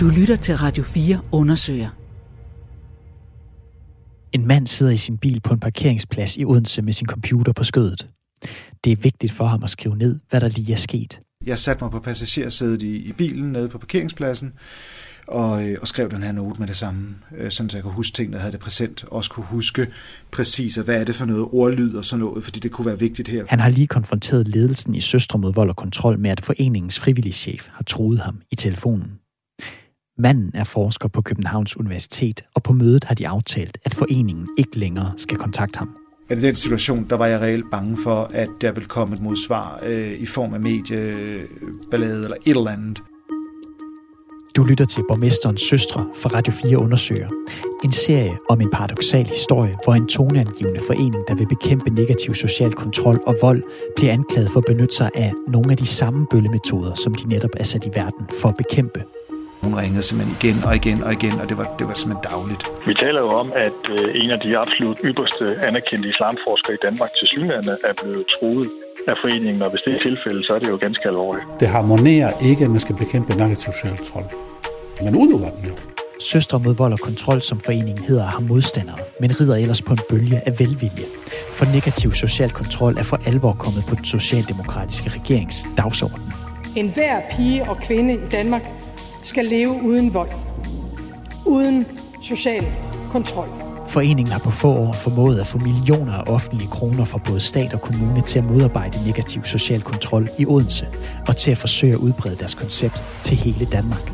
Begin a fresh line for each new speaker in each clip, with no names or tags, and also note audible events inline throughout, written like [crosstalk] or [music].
Du lytter til Radio 4 undersøger.
En mand sidder i sin bil på en parkeringsplads i Odense med sin computer på skødet. Det er vigtigt for ham at skrive ned, hvad der lige er sket.
Jeg satte mig på passagersædet i, i bilen nede på parkeringspladsen og, øh, og skrev den her note med det samme, øh, sådan så jeg kunne huske ting, der havde det præsent. Også kunne huske præcis, hvad er det for noget ordlyd og sådan noget, fordi det kunne være vigtigt her.
Han har lige konfronteret ledelsen i Søstre mod vold og kontrol med, at foreningens frivillige chef har truet ham i telefonen. Manden er forsker på Københavns Universitet, og på mødet har de aftalt, at foreningen ikke længere skal kontakte ham.
I den situation, der var jeg reelt bange for, at der ville komme et modsvar øh, i form af medieballade eller et eller andet.
Du lytter til Borgmesterens Søstre fra Radio 4 Undersøger. En serie om en paradoxal historie, hvor en toneangivende forening, der vil bekæmpe negativ social kontrol og vold, bliver anklaget for at benytte sig af nogle af de samme bøllemetoder, som de netop er sat i verden for at bekæmpe.
Hun ringede simpelthen igen og igen og igen, og det var, det var simpelthen dagligt.
Vi taler jo om, at øh, en af de absolut ypperste anerkendte islamforskere i Danmark til synligheden er blevet truet af foreningen, og hvis det er tilfældet, så er det jo ganske alvorligt.
Det harmonerer ikke, at man skal bekæmpe negativ social kontrol. Man udøver den jo.
Søstre mod vold og kontrol, som foreningen hedder, har modstandere, men rider ellers på en bølge af velvilje. For negativ social kontrol er for alvor kommet på den socialdemokratiske regerings dagsorden.
En hver pige og kvinde i Danmark skal leve uden vold. Uden social kontrol.
Foreningen har på få år formået at få millioner af offentlige kroner fra både stat og kommune til at modarbejde negativ social kontrol i Odense, og til at forsøge at udbrede deres koncept til hele Danmark.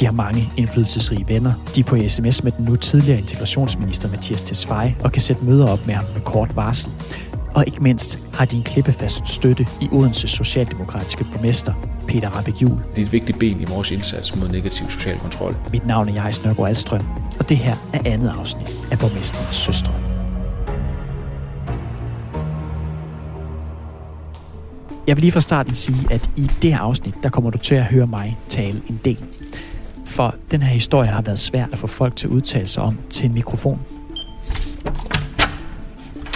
De har mange indflydelsesrige venner. De er på sms med den nu tidligere integrationsminister Mathias Tesfaye og kan sætte møder op med ham med kort varsel. Og ikke mindst har de en klippefast støtte i Odense Socialdemokratiske borgmester, Peter Rabeck Juhl.
Det er et vigtigt ben i vores indsats mod negativ social kontrol.
Mit navn er Jais Nørgaard Alstrøm, og det her er andet afsnit af Borgmesterens Søstre. Jeg vil lige fra starten sige, at i det her afsnit, der kommer du til at høre mig tale en del. For den her historie har været svært at få folk til at udtale sig om til en mikrofon.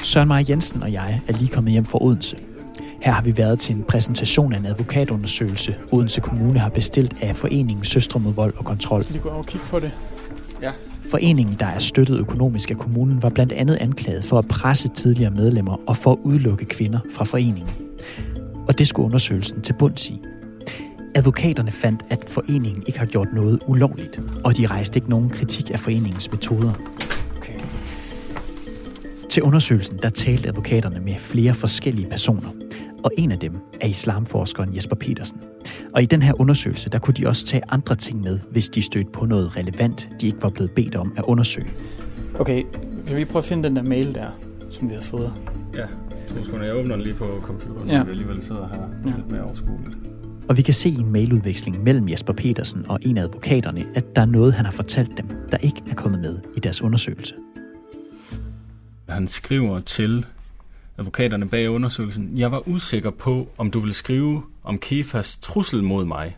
Søren Maja Jensen og jeg er lige kommet hjem fra Odense. Her har vi været til en præsentation af en advokatundersøgelse, Odense Kommune har bestilt af Foreningen Søstre mod vold og kontrol.
Lige gå over og kigge på det.
Ja.
Foreningen, der er støttet økonomisk af kommunen, var blandt andet anklaget for at presse tidligere medlemmer og for at udelukke kvinder fra foreningen. Og det skulle undersøgelsen til bunds i. Advokaterne fandt, at foreningen ikke har gjort noget ulovligt, og de rejste ikke nogen kritik af foreningens metoder.
Okay.
Til undersøgelsen der talte advokaterne med flere forskellige personer, og en af dem er islamforskeren Jesper Petersen. Og i den her undersøgelse, der kunne de også tage andre ting med, hvis de stødte på noget relevant, de ikke var blevet bedt om at undersøge.
Okay, vil vi prøve at finde den der mail der, som vi har fået?
Ja, to sekunder. Jeg åbner den lige på computeren,
Ja.
ja. vi alligevel sidder her
ja.
lidt mere overskueligt.
Og vi kan se i en mailudveksling mellem Jesper Petersen og en af advokaterne, at der er noget, han har fortalt dem, der ikke er kommet med i deres undersøgelse.
Han skriver til advokaterne bag undersøgelsen, jeg var usikker på, om du ville skrive om Kefas trussel mod mig.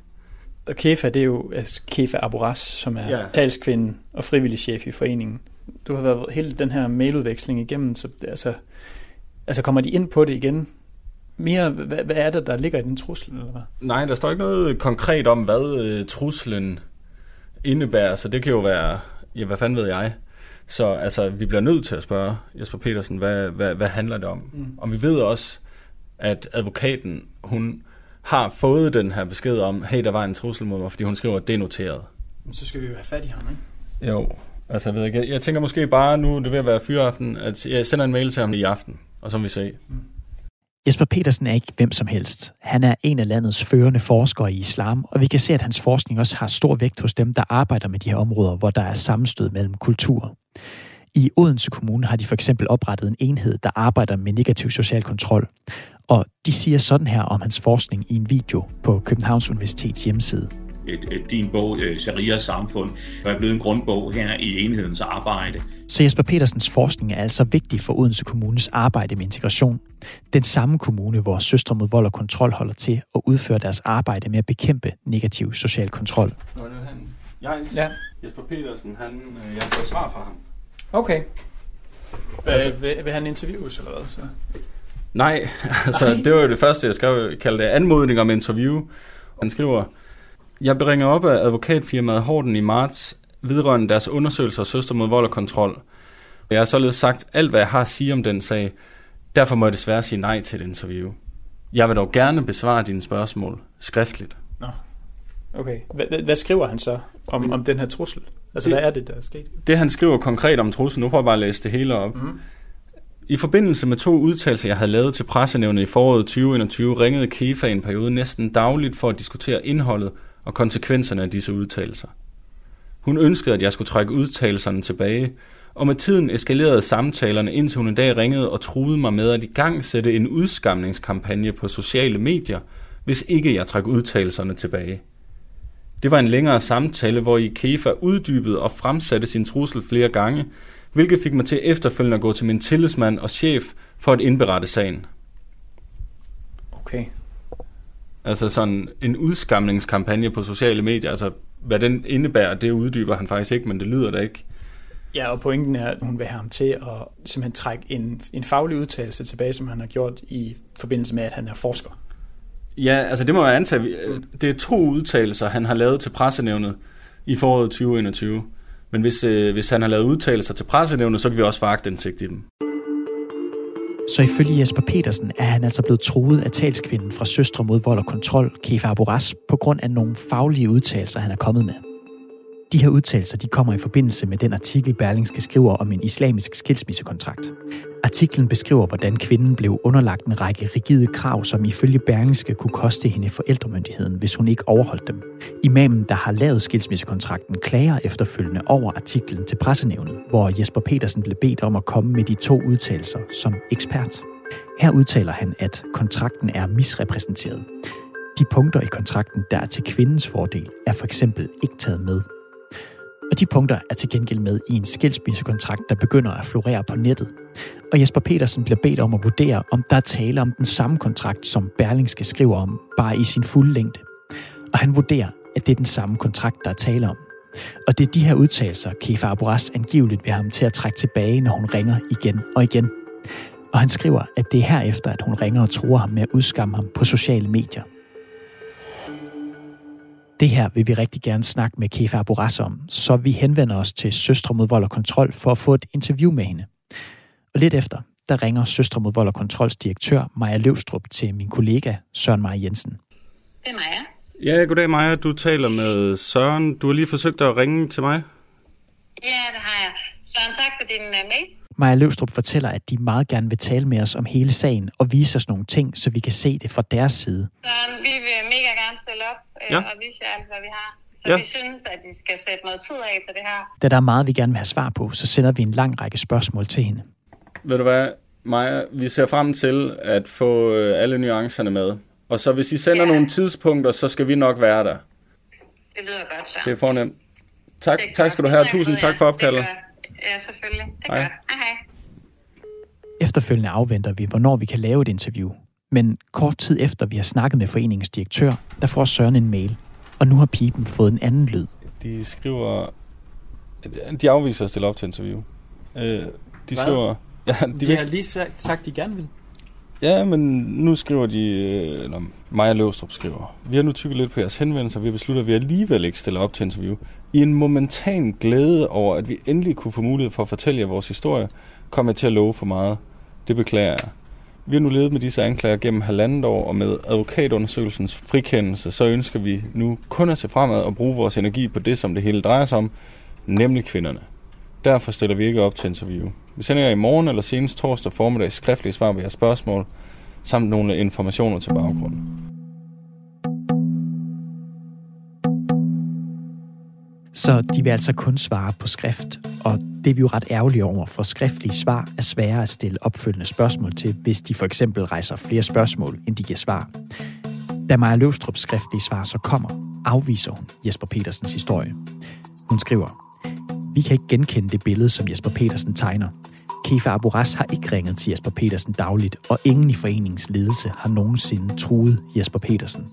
Og Kefa, det er jo altså Kefa Aboras, som er
Ja.
talskvinden og frivillig chef i foreningen. Du har været hele den her mailudveksling igennem, så det, altså, altså kommer de ind på det igen? Mere, hvad, hvad er det, der ligger i den trussel, eller hvad?
Nej, der står ikke noget konkret om, hvad øh, truslen indebærer, så det kan jo være, ja, hvad fanden ved jeg? Så altså, vi bliver nødt til at spørge Jesper Petersen, hvad, hvad, hvad handler det om? Mm. Og vi ved også, at advokaten, hun har fået den her besked om, hey, der var en trussel mod mig, fordi hun skriver, at det er noteret.
Men så skal vi jo have fat i ham, ikke?
Jo, altså jeg ved ikke, jeg, jeg tænker måske bare, nu det ved at være fyreaften, at jeg sender en mail til ham i aften, og så må vi se.
Jesper Petersen er ikke hvem som helst. Han er en af landets førende forskere i islam, og vi kan se, at hans forskning også har stor vægt hos dem, der arbejder med de her områder, hvor der er sammenstød mellem kulturer. I Odense Kommune har de for eksempel oprettet en enhed, der arbejder med negativ social kontrol. Og de siger sådan her om hans forskning i en video på Københavns Universitets hjemmeside.
et, et, din bog, øh, Sharia Samfund, der er blevet en grundbog her i enhedens arbejde.
Så Jesper Petersens forskning er altså vigtig for Odense Kommunes arbejde med integration. Den samme kommune, hvor Søstre mod vold og kontrol holder til at udføre deres arbejde med at bekæmpe negativ social kontrol.
Nå. Jeg,
Ja.
Jesper Petersen, han, øh, jeg har fået svar fra ham.
Okay. Altså, vil, vil han interviews, eller hvad? Så?
Nej, [laughs] altså det var jo det første, jeg skrev, kaldte det anmodning om interview. Han skriver, Jeg blev ringet op af advokatfirmaet Horten i marts vedrørende deres undersøgelser af søster mod vold og kontrol. Jeg har således sagt alt, hvad jeg har at sige om den sag. Derfor må jeg desværre sige nej til et interview. Jeg vil dog gerne besvare dine spørgsmål skriftligt.
Nå. Okay. Hvad, hvad skriver han så om, om den her trussel? Altså,
Det-
hvad er det, der er sket?
Det han skriver konkret om truslen, nu prøver jeg bare at læse det hele op.
Mhm.
I forbindelse med to udtalelser, jeg havde lavet til pressenævnet i foråret 2021, ringede Kefa i en periode næsten dagligt for at diskutere indholdet og konsekvenserne af disse udtalelser. Hun ønskede, at jeg skulle trække udtalelserne tilbage, og med tiden eskalerede samtalerne, indtil hun en dag ringede og truede mig med at i gang sætte en udskamningskampagne på sociale medier, hvis ikke jeg trak udtalelserne tilbage. Det var en længere samtale, hvor i Kefa uddybede og fremsatte sin trussel flere gange, hvilket fik mig til efterfølgende at gå til min tillidsmand og chef for at indberette sagen.
Okay.
Altså sådan en udskamningskampagne på sociale medier, altså hvad den indebærer, det uddyber han faktisk ikke, men det lyder da ikke.
Ja, og pointen er, at hun vil have ham til at simpelthen trække en, en faglig udtalelse tilbage, som han har gjort i forbindelse med, at han er forsker.
Ja, altså det må jeg antage. Det er to udtalelser, han har lavet til pressenævnet i foråret 2021. Men hvis, øh, hvis han har lavet udtalelser til pressenævnet, så kan vi også få agtindsigt i dem.
Så ifølge Jesper Petersen er han altså blevet truet af talskvinden fra Søstre mod vold og kontrol, Kefa Aboras, på grund af nogle faglige udtalelser, han er kommet med. De her udtalelser de kommer i forbindelse med den artikel, Berlingske skriver om en islamisk skilsmissekontrakt. Artiklen beskriver, hvordan kvinden blev underlagt en række rigide krav, som ifølge Berlingske kunne koste hende forældremyndigheden, hvis hun ikke overholdt dem. Imamen, der har lavet skilsmissekontrakten, klager efterfølgende over artiklen til pressenævnet, hvor Jesper Petersen blev bedt om at komme med de to udtalelser som ekspert. Her udtaler han, at kontrakten er misrepræsenteret. De punkter i kontrakten, der er til kvindens fordel, er for eksempel ikke taget med. Og de punkter er til gengæld med i en skilsmissekontrakt, der begynder at florere på nettet. Og Jesper Petersen bliver bedt om at vurdere, om der er tale om den samme kontrakt, som Berlingske skriver om, bare i sin fulde længde. Og han vurderer, at det er den samme kontrakt, der er tale om. Og det er de her udtalelser, Kefa Aboras angiveligt vil have ham til at trække tilbage, når hun ringer igen og igen. Og han skriver, at det er herefter, at hun ringer og tror ham med at udskamme ham på sociale medier. Det her vil vi rigtig gerne snakke med Kefa Aboras om, så vi henvender os til Søstre mod vold og kontrol for at få et interview med hende. Og lidt efter, der ringer Søstre mod vold og kontrols direktør Maja Løvstrup til min kollega Søren Maja Jensen.
Det er Maja.
Ja, goddag Maja. Du taler med Søren. Du har lige forsøgt at ringe til mig.
Ja, det har jeg. Søren, tak for din uh, mail.
Maja Løvstrup fortæller, at de meget gerne vil tale med os om hele sagen og vise os nogle ting, så vi kan se det fra deres side.
Søren, vi vil mega gerne op øh,
Ja.
og vise jer alt, hvad vi har. Så
Ja.
vi synes, at I skal sætte noget tid af til det her.
Da der er meget, vi gerne vil have svar på, så sender vi en lang række spørgsmål til hende.
Ved du hvad, Maja, vi ser frem til at få øh, alle nuancerne med. Og så hvis I sender ja. nogle tidspunkter, så skal vi nok være der.
Det lyder godt, Søren.
Det er fornemt. Tak,
Det
tak skal du have. Tusind tak for
Det
opkaldet.
gør- Ja, selvfølgelig. Det er
Hej.
godt. Hej, hej.
Efterfølgende afventer vi, hvornår vi kan lave et interview. Men kort tid efter, vi har snakket med foreningens direktør, der får Søren en mail. Og nu har pipen fået en anden lyd.
De skriver... De afviser at stille op til interview. Øh, de
Hvad?
skriver... [laughs] Ja, De,
de,
vil,
har lige sagt, sagt, de gerne vil.
ja, men nu skriver de... Øh, eller Maja Løvstrup skriver. Vi har nu tykket lidt på jeres henvendelser, og vi har besluttet, at vi alligevel ikke stiller op til interview. I en momentan glæde over, at vi endelig kunne få mulighed for at fortælle jer vores historie, kom jeg til at love for meget. Det beklager jeg. Vi har nu levet med disse anklager gennem halvandet år, og med advokatundersøgelsens frikendelse, så ønsker vi nu kun at se fremad og bruge vores energi på det, som det hele drejer sig om, nemlig kvinderne. Derfor stiller vi ikke op til interview. Vi sender jer i morgen eller senest torsdag formiddag skriftlige svar på jeres spørgsmål, samt nogle informationer til baggrunden.
Så de vil altså kun svare på skrift, og det er vi jo ret ærgerlige over, for skriftlige svar er svære at stille opfølgende spørgsmål til, hvis de for eksempel rejser flere spørgsmål, end de giver svar. Da Maja Løvstrups skriftlige svar så kommer, afviser hun Jesper Petersens historie. Hun skriver, vi kan ikke genkende det billede, som Jesper Petersen tegner. Kefa Aboras har ikke ringet til Jesper Petersen dagligt, og ingen i foreningens ledelse har nogensinde truet Jesper Petersen.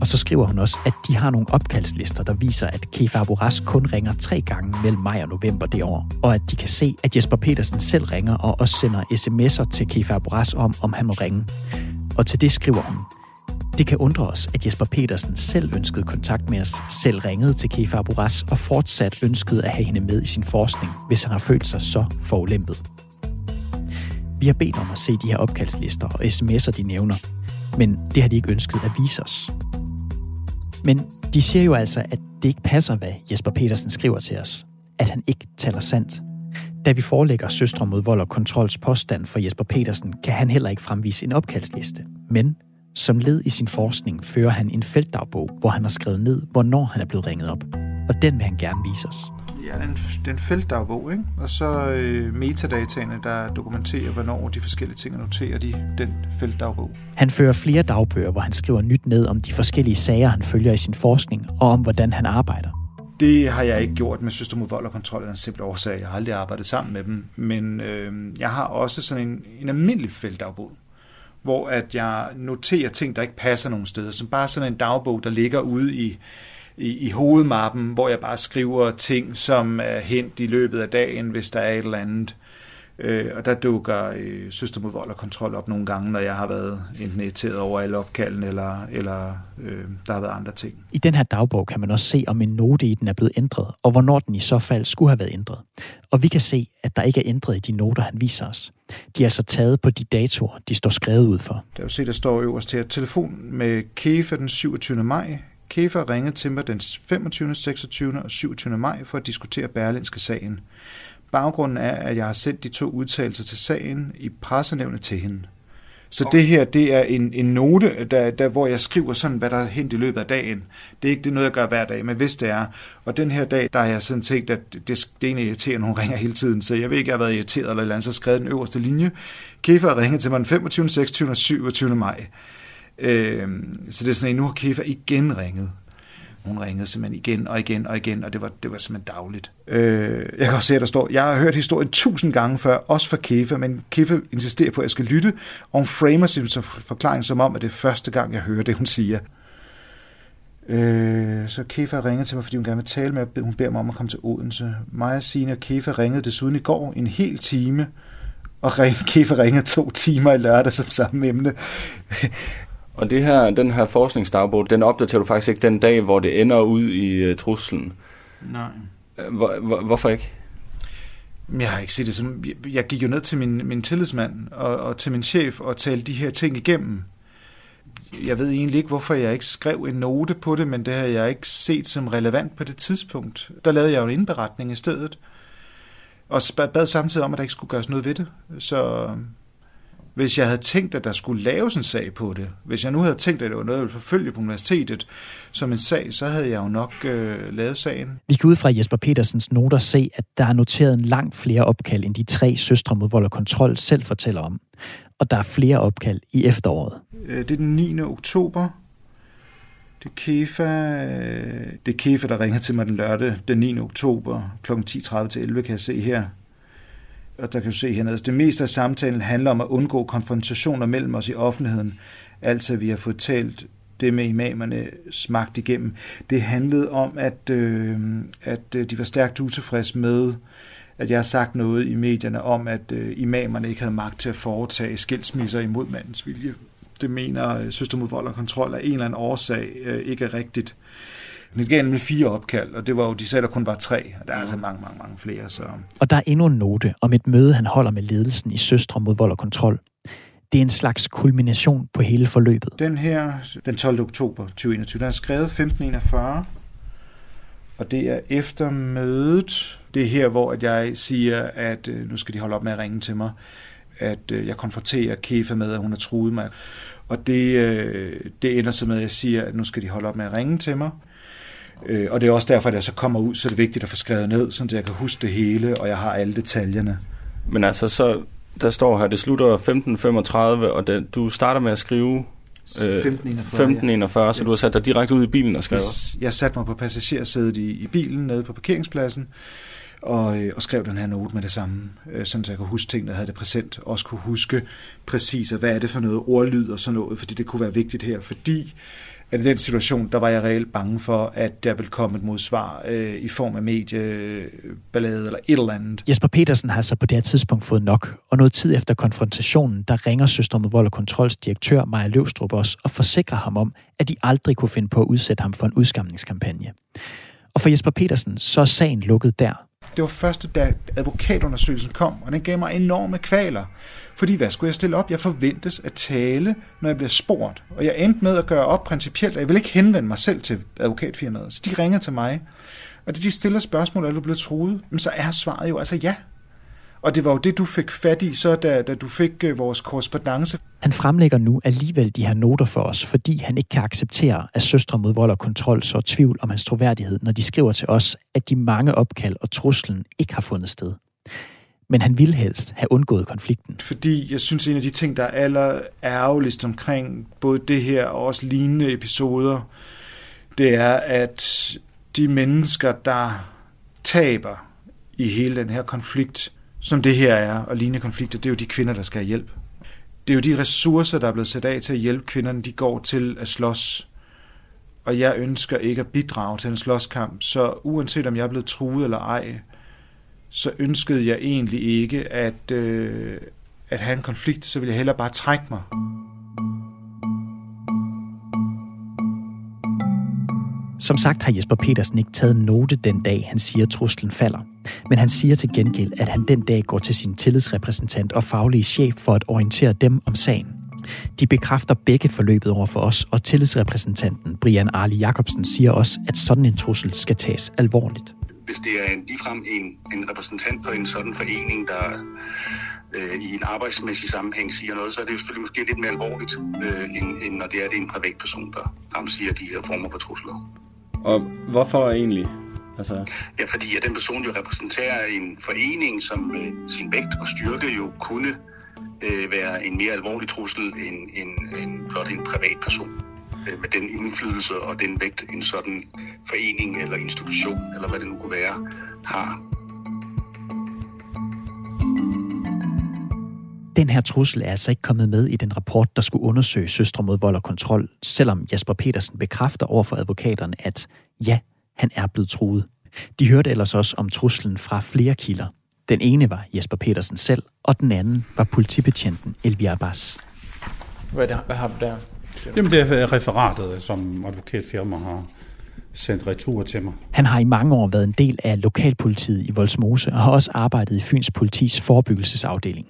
Og så skriver hun også, at de har nogle opkaldslister, der viser, at Kefa Aboras kun ringer tre gange mellem maj og november det år, og at de kan se, at Jesper Petersen selv ringer og også sender sms'er til Kefa Aboras om, om han må ringe. Og til det skriver hun, Det kan undre os, at Jesper Petersen selv ønskede kontakt med os, selv ringede til Kefa Aburas og fortsat ønskede at have hende med i sin forskning, hvis han har følt sig så forulæmpet. Vi har bedt om at se de her opkaldslister og sms'er, de nævner, men det har de ikke ønsket at vise os. Men de siger jo altså, at det ikke passer, hvad Jesper Petersen skriver til os. At han ikke taler sandt. Da vi forelægger Søstre mod vold og kontrols påstand for Jesper Petersen, kan han heller ikke fremvise en opkaldsliste. Men som led i sin forskning fører han en feltdagbog, hvor han har skrevet ned, hvornår han er blevet ringet op. Og den vil han gerne vise os.
Ja, den, den feltdagbog, ikke? Og så øh, metadataene, der dokumenterer, hvornår de forskellige ting er noteret i den feltdagbog.
Han fører flere dagbøger, hvor han skriver nyt ned om de forskellige sager, han følger i sin forskning, og om hvordan han arbejder.
Det har jeg ikke gjort med Søster mod vold og kontrol af en simpel årsag. Jeg har aldrig arbejdet sammen med dem. Men øh, jeg har også sådan en, en almindelig feltdagbog, hvor at jeg noterer ting, der ikke passer nogen steder. Som bare sådan en dagbog, der ligger ude i, i, i hovedmappen, hvor jeg bare skriver ting, som er hent i løbet af dagen, hvis der er et eller andet. Øh, og der dukker øh, Søster mod vold og kontrol op nogle gange, når jeg har været enten irriteret over alle opkalden, eller, eller øh, der har været andre ting.
I den her dagbog kan man også se, om en note i den er blevet ændret, og hvornår den i så fald skulle have været ændret. Og vi kan se, at der ikke er ændret i de noter, han viser os. De er altså taget på de datoer, de står skrevet ud for.
Der er jo se, der står øverst her, telefon med Kefa den 27. maj. Kefa ringede til mig den 25., 26. og 27. maj for at diskutere Berlinske sagen. Baggrunden er, at jeg har sendt de to udtalelser til sagen i pressenævnet til hende. Så okay. det her, det er en, en note, der, der, hvor jeg skriver sådan, hvad der er hent i løbet af dagen. Det er ikke det er noget, jeg gør hver dag, men hvis det er. Og den her dag, der har jeg sådan tænkt, at det, det er en irriterende, hun ringer hele tiden, så jeg ved ikke, jeg har været irriteret eller andet, så skrevet den øverste linje. Kefa ringede til mig den 25., 26. og 27. maj. Øh, så det er sådan, at nu har Kefa igen ringet. Hun ringede simpelthen igen og igen og igen, og det var, det var simpelthen dagligt. Øh, jeg kan også se, at der står, jeg har hørt historien tusind gange før, også fra Kefa, men Kefa insisterer på, at jeg skal lytte, og hun framer sin forklaring som om, at det er første gang, jeg hører det, hun siger. Øh, så Kefa ringer til mig, fordi hun gerne vil tale med mig. Hun beder mig om at komme til Odense. Maja, Signe og Kefa ringede desuden i går en hel time, og Kefa ringede to timer i lørdag som samme emne.
Og det her, den her forskningsdagbog, den opdaterer du faktisk ikke den dag, hvor det ender ud i uh, truslen.
Nej.
Hvor, hvor, hvorfor ikke?
Jeg har ikke set det som... Jeg gik jo ned til min, min tillidsmand og, og til min chef og talte de her ting igennem. Jeg ved egentlig ikke, hvorfor jeg ikke skrev en note på det, men det har jeg ikke set som relevant på det tidspunkt. Der lavede jeg jo en indberetning i stedet. Og bad samtidig om, at der ikke skulle gøres noget ved det. Så hvis jeg havde tænkt, at der skulle laves en sag på det, hvis jeg nu havde tænkt, at det var noget, jeg ville forfølge på universitetet som en sag, så havde jeg jo nok øh, lavet sagen.
Vi kan ud fra Jesper Petersens noter se, at der er noteret en langt flere opkald, end de tre søstre mod vold og kontrol selv fortæller om. Og der er flere opkald i efteråret.
Øh, det er den 9. oktober. Det er Kefa, øh, det er Kefa, der ringer til mig den lørdag, den 9. oktober kl. 10.30 til 11, kan jeg se her og der kan du se hernede, det meste af samtalen handler om at undgå konfrontationer mellem os i offentligheden. Altså, vi har fået talt det med imamerne smagt igennem. Det handlede om, at, øh, at øh, de var stærkt utilfredse med, at jeg har sagt noget i medierne om, at øh, imamerne ikke havde magt til at foretage skilsmisser imod mandens vilje. Det mener øh, Søster mod vold og kontrol af en eller anden årsag øh, ikke er rigtigt. Øh, gav med fire opkald, og det var jo, de sagde, der kun var tre, og der er altså mange, mange, mange flere. Så.
Og der er endnu en note om et møde, han holder med ledelsen i Søstre mod vold og kontrol. Det er en slags kulmination på hele forløbet.
Den her, den 12. oktober 2021, den er skrevet 1541, og det er efter mødet. Det er her, hvor at jeg siger, at øh, nu skal de holde op med at ringe til mig. At øh, jeg konfronterer Kefa med, at hun har truet mig. Og det, øh, det ender så med, at jeg siger, at nu skal de holde op med at ringe til mig. Øh, og det er også derfor, at jeg så kommer ud, så det er vigtigt at få skrevet ned, så jeg kan huske det hele, og jeg har alle detaljerne.
Men altså, så der står her, det slutter 15.35, og det, du starter med at skrive
1541,
ja. så du har sat dig direkte ud i bilen og skrevet?
Yes, jeg satte mig på passagersædet i, i bilen nede på parkeringspladsen, og, øh, og skrev den her note med det samme, øh, sådan så jeg kunne huske ting, der havde det præsent, også kunne huske præcis, hvad er det for noget ordlyd og sådan noget, fordi det kunne være vigtigt her, fordi at i den situation, der var jeg reelt bange for, at der ville komme et modsvar øh, i form af medieballade eller et eller andet.
Jesper Petersen har så på det her tidspunkt fået nok, og noget tid efter konfrontationen, der ringer Søster mod Vold og Kontrols direktør Maja Løvstrup også og forsikrer ham om, at de aldrig kunne finde på at udsætte ham for en udskamningskampagne. Og for Jesper Petersen, så er sagen lukket der.
Det var første, da advokatundersøgelsen kom, og den gav mig enorme kvaler. Fordi hvad skulle jeg stille op? Jeg forventes at tale, når jeg bliver spurgt. Og jeg endte med at gøre op principielt, at jeg vil ikke henvende mig selv til advokatfirmaet. Så de ringer til mig, og da de stiller spørgsmål, er du blevet truet? Men så er svaret jo altså ja. Og det var jo det, du fik fat i, så da, da du fik øh, vores korrespondence.
Han fremlægger nu alligevel de her noter for os, fordi han ikke kan acceptere, at Søstre mod vold og kontrol så tvivl om hans troværdighed, når de skriver til os, at de mange opkald og truslen ikke har fundet sted. Men han ville helst have undgået konflikten.
Fordi jeg synes, en af de ting, der er aller ærgerligst omkring både det her og også lignende episoder, det er, at de mennesker, der taber i hele den her konflikt, som det her er, og lignende konflikter, det er jo de kvinder, der skal have hjælp. Det er jo de ressourcer, der er blevet sat af til at hjælpe kvinderne, de går til at slås. Og jeg ønsker ikke at bidrage til en slåskamp, så uanset om jeg er blevet truet eller ej, så ønskede jeg egentlig ikke at, øh, at have en konflikt, så ville jeg hellere bare trække mig.
Som sagt har Jesper Petersen ikke taget note den dag, han siger, at truslen falder. Men han siger til gengæld, at han den dag går til sin tillidsrepræsentant og faglige chef for at orientere dem om sagen. De bekræfter begge forløbet over for os, og tillidsrepræsentanten Brian Arli Jacobsen siger også, at sådan en trussel skal tages alvorligt.
Hvis det er ligefrem en, en repræsentant for en sådan forening, der øh, i en arbejdsmæssig sammenhæng siger noget, så er det jo selvfølgelig måske lidt mere alvorligt, øh, end, end når det er, det en privatperson, der fremsiger de her former for trusler.
Og hvorfor egentlig? Altså...
Ja, fordi at den person jo repræsenterer en forening, som med sin vægt og styrke jo kunne øh, være en mere alvorlig trussel end, end, end blot en privatperson. Øh, med den indflydelse og den vægt, en sådan forening eller institution, eller hvad det nu kunne være, har.
Den her trussel er altså ikke kommet med i den rapport, der skulle undersøge Søstre mod vold og kontrol, selvom Jasper Petersen bekræfter over for advokaterne, at ja, han er blevet truet. De hørte ellers også om truslen fra flere kilder. Den ene var Jesper Petersen selv, og den anden var politibetjenten Elvia Abbas.
Hvad, der, hvad har du der?
Jamen det er referatet, som advokatfirma har sendt retur til mig.
Han har i mange år været en del af lokalpolitiet i Voldsmose og har også arbejdet i Fyns politis forebyggelsesafdeling.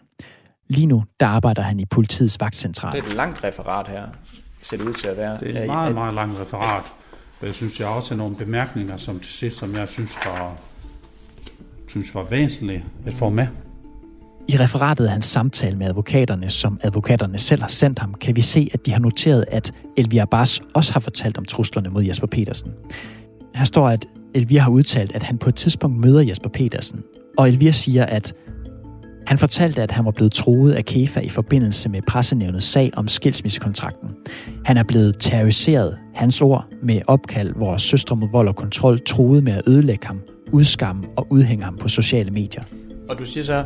Lige nu, der arbejder han i politiets vagtcentral.
Det er et langt referat her, ser det ud til at være.
Det er et meget, meget langt referat. Jeg synes, jeg har også nogle bemærkninger, som til sidst, som jeg synes var, synes var væsentlige at få med.
I referatet af hans samtale med advokaterne, som advokaterne selv har sendt ham, kan vi se, at de har noteret, at Elvia Bas også har fortalt om truslerne mod Jesper Petersen. Her står, at Elvia har udtalt, at han på et tidspunkt møder Jesper Petersen, og Elvia siger, at han fortalte, at han var blevet troet af KEFA i forbindelse med pressenævnets sag om skilsmissekontrakten. Han er blevet terroriseret, hans ord, med opkald, hvor søstre mod vold og kontrol troede med at ødelægge ham, udskamme og udhænge ham på sociale medier.
Og du siger så,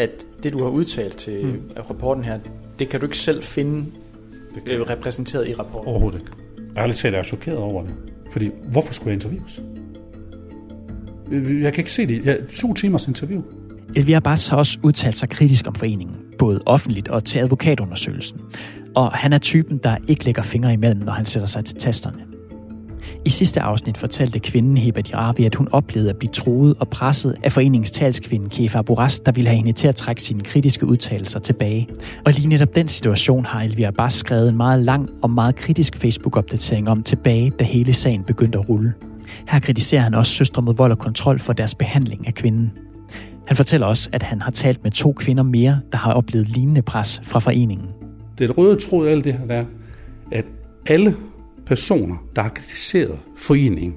at det, du har udtalt til mm. rapporten her, det kan du ikke selv finde det kan. repræsenteret i rapporten?
Overhovedet ikke. Ærligt talt er jeg chokeret over det. Fordi, hvorfor skulle jeg interviews? Jeg kan ikke se det. Jeg, to timers interview.
Elvira Abbas har også udtalt sig kritisk om foreningen, både offentligt og til advokatundersøgelsen. Og han er typen, der ikke lægger fingre imellem, når han sætter sig til tasterne. I sidste afsnit fortalte kvinden Heba Diravi, at hun oplevede at blive troet og presset af foreningens talskvinde Kefa Boras, der ville have hende til at trække sine kritiske udtalelser tilbage. Og lige netop den situation har Elvira Abbas skrevet en meget lang og meget kritisk Facebook-opdatering om tilbage, da hele sagen begyndte at rulle. Her kritiserer han også Søstre mod vold og kontrol for deres behandling af kvinden. Han fortæller også, at han har talt med to kvinder mere, der har oplevet lignende pres fra foreningen.
Det røde tråd af alt det her er, at alle personer, der har kritiseret foreningen,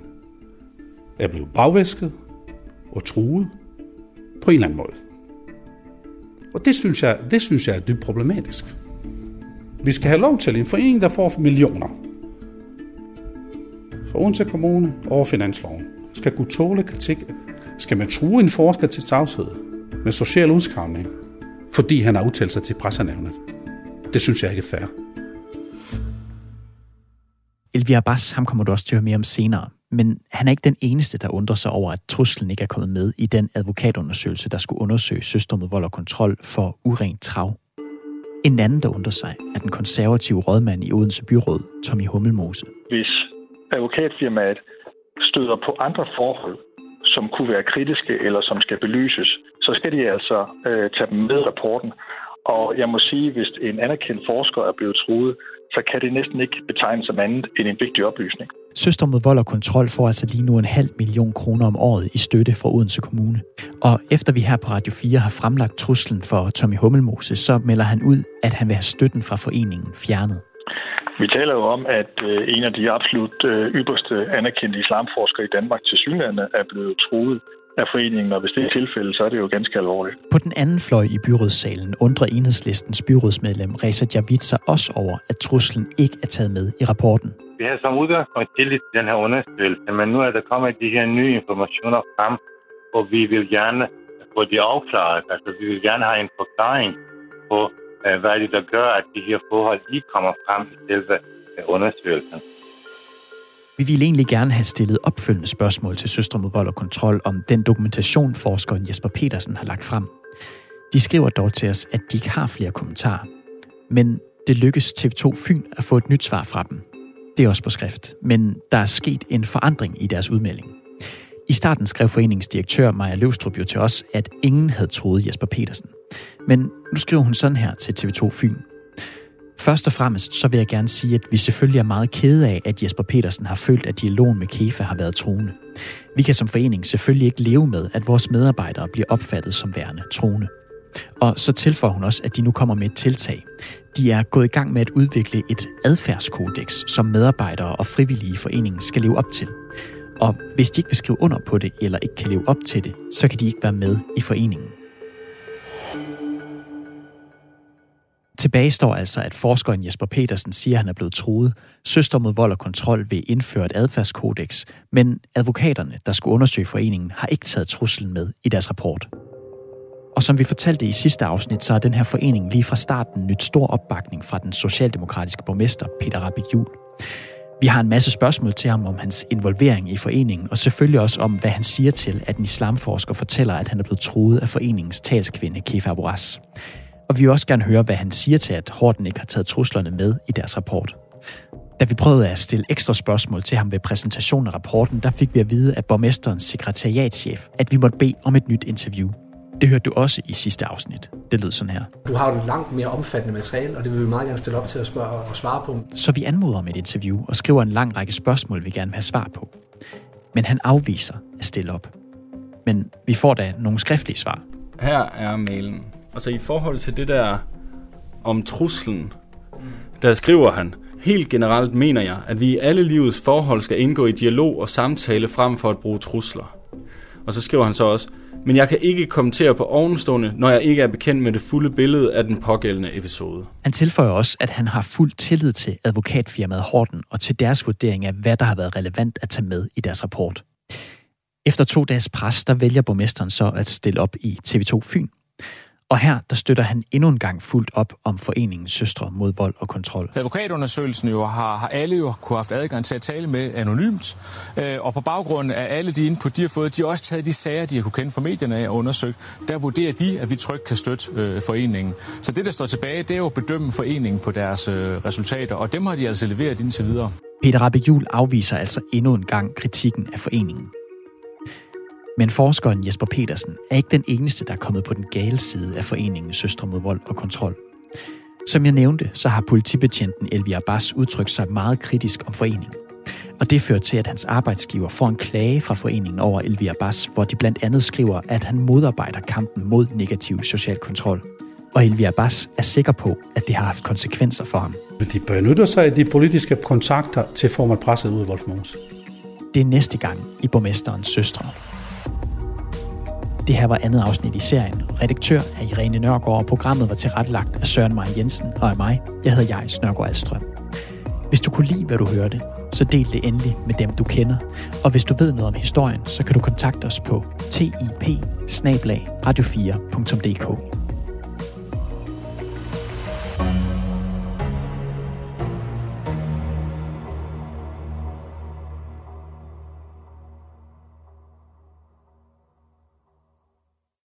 er blevet bagvæsket og truet på en eller anden måde. Og det synes jeg, det synes jeg er dybt problematisk. Vi skal have lov til en forening, der får millioner. For Odense Kommune over Finansloven skal kunne tåle kritik skal man true en forsker til tavshed med social udskamning, fordi han har udtalt sig til pressernævnet? Det synes jeg ikke er fair.
Elvi Abbas, ham kommer du også til at høre mere om senere. Men han er ikke den eneste, der undrer sig over, at truslen ikke er kommet med i den advokatundersøgelse, der skulle undersøge søster med vold og kontrol for urent trav. En anden, der undrer sig, er den konservative rådmand i Odense Byråd, Tommy Hummelmose.
Hvis advokatfirmaet støder på andre forhold, som kunne være kritiske eller som skal belyses, så skal de altså øh, tage dem med i rapporten. Og jeg må sige, hvis en anerkendt forsker er blevet truet, så kan det næsten ikke betegnes som andet end en vigtig oplysning.
Søster mod vold og kontrol får altså lige nu en halv million kroner om året i støtte fra Odense Kommune. Og efter vi her på Radio 4 har fremlagt truslen for Tommy Hummelmose, så melder han ud, at han vil have støtten fra foreningen fjernet.
Vi taler jo om, at øh, en af de absolut øh, ypperste anerkendte islamforskere i Danmark til synlande er blevet truet af foreningen, og hvis det er tilfælde, så er det jo ganske alvorligt.
På den anden fløj i byrådssalen undrer enhedslistens byrådsmedlem Reza Javid sig også over, at truslen ikke er taget med i rapporten.
Vi har som udgangspunkt tillid til den her undersøgelse, men nu er der kommet de her nye informationer frem, og vi vil gerne få de afklaret. Altså, vi vil gerne have en forklaring på, øh, hvad det der gør, at de her forhold lige kommer frem i selve øh, undersøgelsen.
Vi ville egentlig gerne have stillet opfølgende spørgsmål til Søstre mod vold og kontrol om den dokumentation, forskeren Jesper Petersen har lagt frem. De skriver dog til os, at de ikke har flere kommentarer. Men det lykkes TV2 Fyn at få et nyt svar fra dem. Det er også på skrift, men der er sket en forandring i deres udmelding. I starten skrev foreningens direktør Maja Løvstrup jo til os, at ingen havde troet Jesper Petersen. Men nu skriver hun sådan her til TV2 Fyn. Først og fremmest så vil jeg gerne sige, at vi selvfølgelig er meget kede af, at Jesper Petersen har følt, at dialogen med KEFA har været truende. Vi kan som forening selvfølgelig ikke leve med, at vores medarbejdere bliver opfattet som værende truende. Og så tilføjer hun også, at de nu kommer med et tiltag. De er gået i gang med at udvikle et adfærdskodex, som medarbejdere og frivillige i foreningen skal leve op til. Og hvis de ikke vil skrive under på det, eller ikke kan leve op til det, så kan de ikke være med i foreningen. Tilbage står altså, at forskeren Jesper Petersen siger, at han er blevet truet. Søster mod vold og kontrol vil indføre et adfærdskodex, men advokaterne, der skulle undersøge foreningen, har ikke taget truslen med i deres rapport. Og som vi fortalte i sidste afsnit, så har den her forening lige fra starten nyt stor opbakning fra den socialdemokratiske borgmester Peter Rabbit Jul. Vi har en masse spørgsmål til ham om hans involvering i foreningen, og selvfølgelig også om, hvad han siger til, at en islamforsker fortæller, at han er blevet truet af foreningens talskvinde Kefa Aboras. Og vi vil også gerne høre, hvad han siger til, at Horten ikke har taget truslerne med i deres rapport. Da vi prøvede at stille ekstra spørgsmål til ham ved præsentationen af rapporten, der fik vi at vide af borgmesterens sekretariatschef, at vi måtte bede om et nyt interview. Det hørte du også i sidste afsnit. Det lød sådan her.
Du har jo langt mere omfattende materiale, og det vil vi meget gerne stille op til at spørge og svare på.
Så vi anmoder om et interview og skriver en lang række spørgsmål, vi gerne vil have svar på. Men han afviser at stille op. Men vi får da nogle skriftlige svar.
Her er mailen. Altså i forhold til det der om truslen, der skriver han, Helt generelt mener jeg, at vi i alle livets forhold skal indgå i dialog og samtale frem for at bruge trusler. Og så skriver han så også, men jeg kan ikke kommentere på ovenstående, når jeg ikke er bekendt med det fulde billede af den pågældende episode.
Han tilføjer også, at han har fuld tillid til advokatfirmaet Horten og til deres vurdering af, hvad der har været relevant at tage med i deres rapport. Efter to dages pres, der vælger borgmesteren så at stille op i TV2 Fyn og her der støtter han endnu en gang fuldt op om foreningens søstre mod vold og kontrol.
Advokatundersøgelsen jo har, har alle jo kunne haft adgang til at tale med anonymt, øh, og på baggrund af alle de input, de har fået, de har også taget de sager, de har kunne kende fra medierne af og undersøgt. Der vurderer de, at vi trygt kan støtte øh, foreningen. Så det, der står tilbage, det er jo at bedømme foreningen på deres øh, resultater, og dem har de altså leveret indtil videre.
Peter Jul afviser altså endnu en gang kritikken af foreningen. Men forskeren Jesper Petersen er ikke den eneste, der er kommet på den gale side af foreningen Søstre mod vold og kontrol. Som jeg nævnte, så har politibetjenten Elvia Abbas udtrykt sig meget kritisk om foreningen. Og det fører til, at hans arbejdsgiver får en klage fra foreningen over Elvia Abbas, hvor de blandt andet skriver, at han modarbejder kampen mod negativ social kontrol. Og Elvia Abbas er sikker på, at det har haft konsekvenser for ham.
De benytter sig af de politiske kontakter til at få mig presset ud af Voldsmose.
Det er næste gang i borgmesterens søstre. Det her var andet afsnit i serien. Redaktør er Irene Nørgaard, og programmet var tilrettelagt af Søren Maja Jensen og af mig. Jeg hedder Jais Nørgaard Alstrøm. Hvis du kunne lide, hvad du hørte, så del det endelig med dem, du kender. Og hvis du ved noget om historien, så kan du kontakte os på tip radio4.dk.